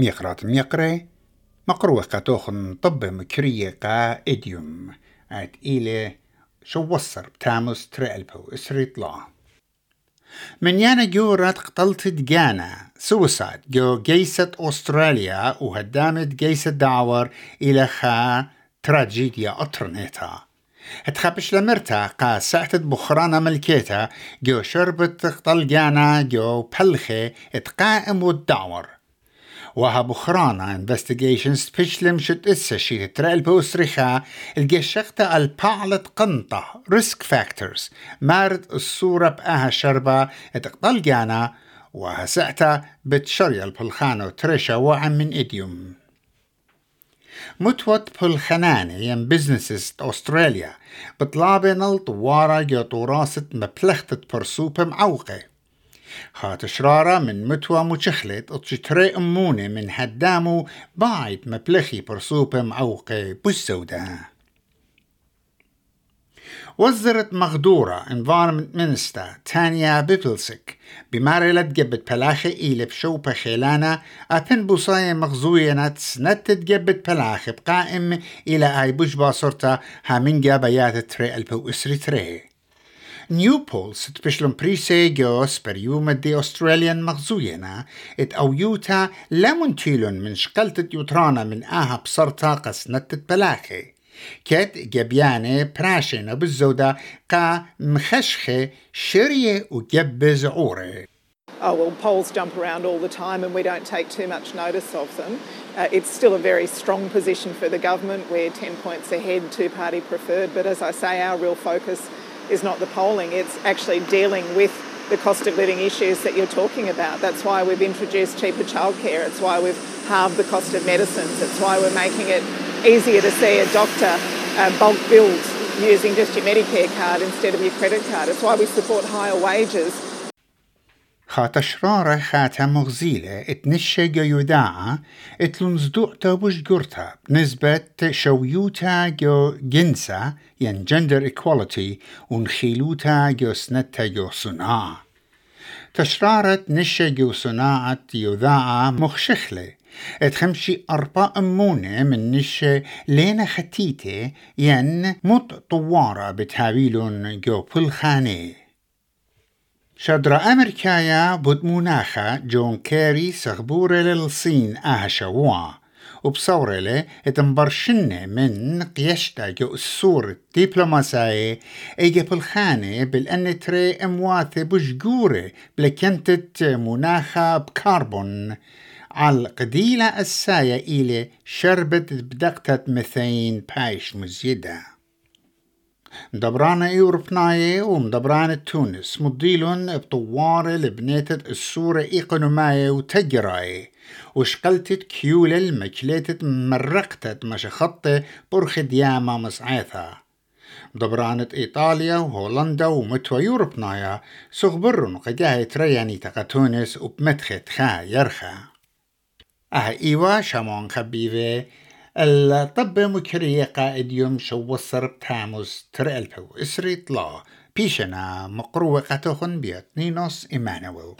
ميقرات ميقري مقروة قاتوخن طب مكرية قا إديوم. عاد إلي شو وصر بتاموس تريلبو إسري طلع من يانا جو رات قتلت جانا سوسايد جو جيسة أستراليا وهدامت جيسة دعور إلى خا تراجيديا أطرنيتا. تخبش لمرتا قا ساعت بخرانا ملكيتا جو شربت قتل جانا جو بلخي اتقائم والدعور وها بخرانا انفستيجيشنز بشلم شت إسا شي ترى بوسريخا الجشقتا البعلت قنطة. ريسك فاكتورز مارد الصورة بأها شربة. اتقبل جانا. وها سعتا بتشريا البلخانو تريشا وعم من إديوم. متوت بلخناني ين بزنسز أستراليا بطلابي نل طوارا جو طوراسة مبلختة برسوبة معوقة. خات شرارة من متوى مشخلت أتشتري أموني من هدامو بايد مبلخي برسوبة معوقة بالسوداء وزرت مغدورة Environment Minister تانيا بيبلسك بمارلة جبت بلاخي إيلي بشو بخيلانا أبن بوصاية مغزوية نت جبت بلاخي بقائم إلى أي بوش باصرتا هامين جابيات تري ألبو إسري تري. Newport tbixlum prisegos per jume di Australian maħżujena it awjuta lemon tilun minn xkaltet jutrana minn aħa b'sarta qasnattet balaħi. Ket gebjane praxina bizzoda ka mħexħe xirje u gebbiz. Oh, well, poles jump around all the time and we don't take too much notice of them. Uh, it's still a very strong position for the government. We're 10 points ahead, two party preferred, but as I say, our real focus is not the polling, it's actually dealing with the cost of living issues that you're talking about. That's why we've introduced cheaper childcare, it's why we've halved the cost of medicines, it's why we're making it easier to see a doctor uh, bulk billed using just your Medicare card instead of your credit card. It's why we support higher wages شرارة خاتا مغزيلة اتنشا يوداعة اتلنزدوع تابوش قرتا بنسبة شويوتا جو جنسا ين جندر ايكواليتي ونخيلوتا جو سنتا جو صناعة تشرارة نشا جو صناعة يوداعة مخشخلة اتخمشي أربع أمونة من نشا لينا ختيتة ين مط طوارة بتهاويلون جو بلخانيه شدرا أمريكايا بود مناخا جون كيري سغبورة للصين آها شوا وبصورة له اتنبرشنة من قيشتا جو السور الدبلوماسية ايجا بالخانة بالأن تري امواثة بشجورة بلكنتت مناخا بكربون على قديلة الساية إلي شربت بدقتة ميثين بايش مزيده مدبرانة يوروبناية ومدبرانة تونس. مضيلون بطوارة لبنيتة السورة إيقونوماية وتجراية وشقلتت كيولة المكليتة مرقتت مشخطة برخ دياما مسعيثا مدبرانة إيطاليا وهولندا ومتوى يوروبنايا سغبرن قجاهي ترياني تقا تونس وبمدخت خا يرخا أها إيوا شامون خبيبه الطب مكرية قائد يوم شو وصر تاموس ترألفو إسري طلا بيشنا مقروة قطوخن بيت نينوس إيمانويل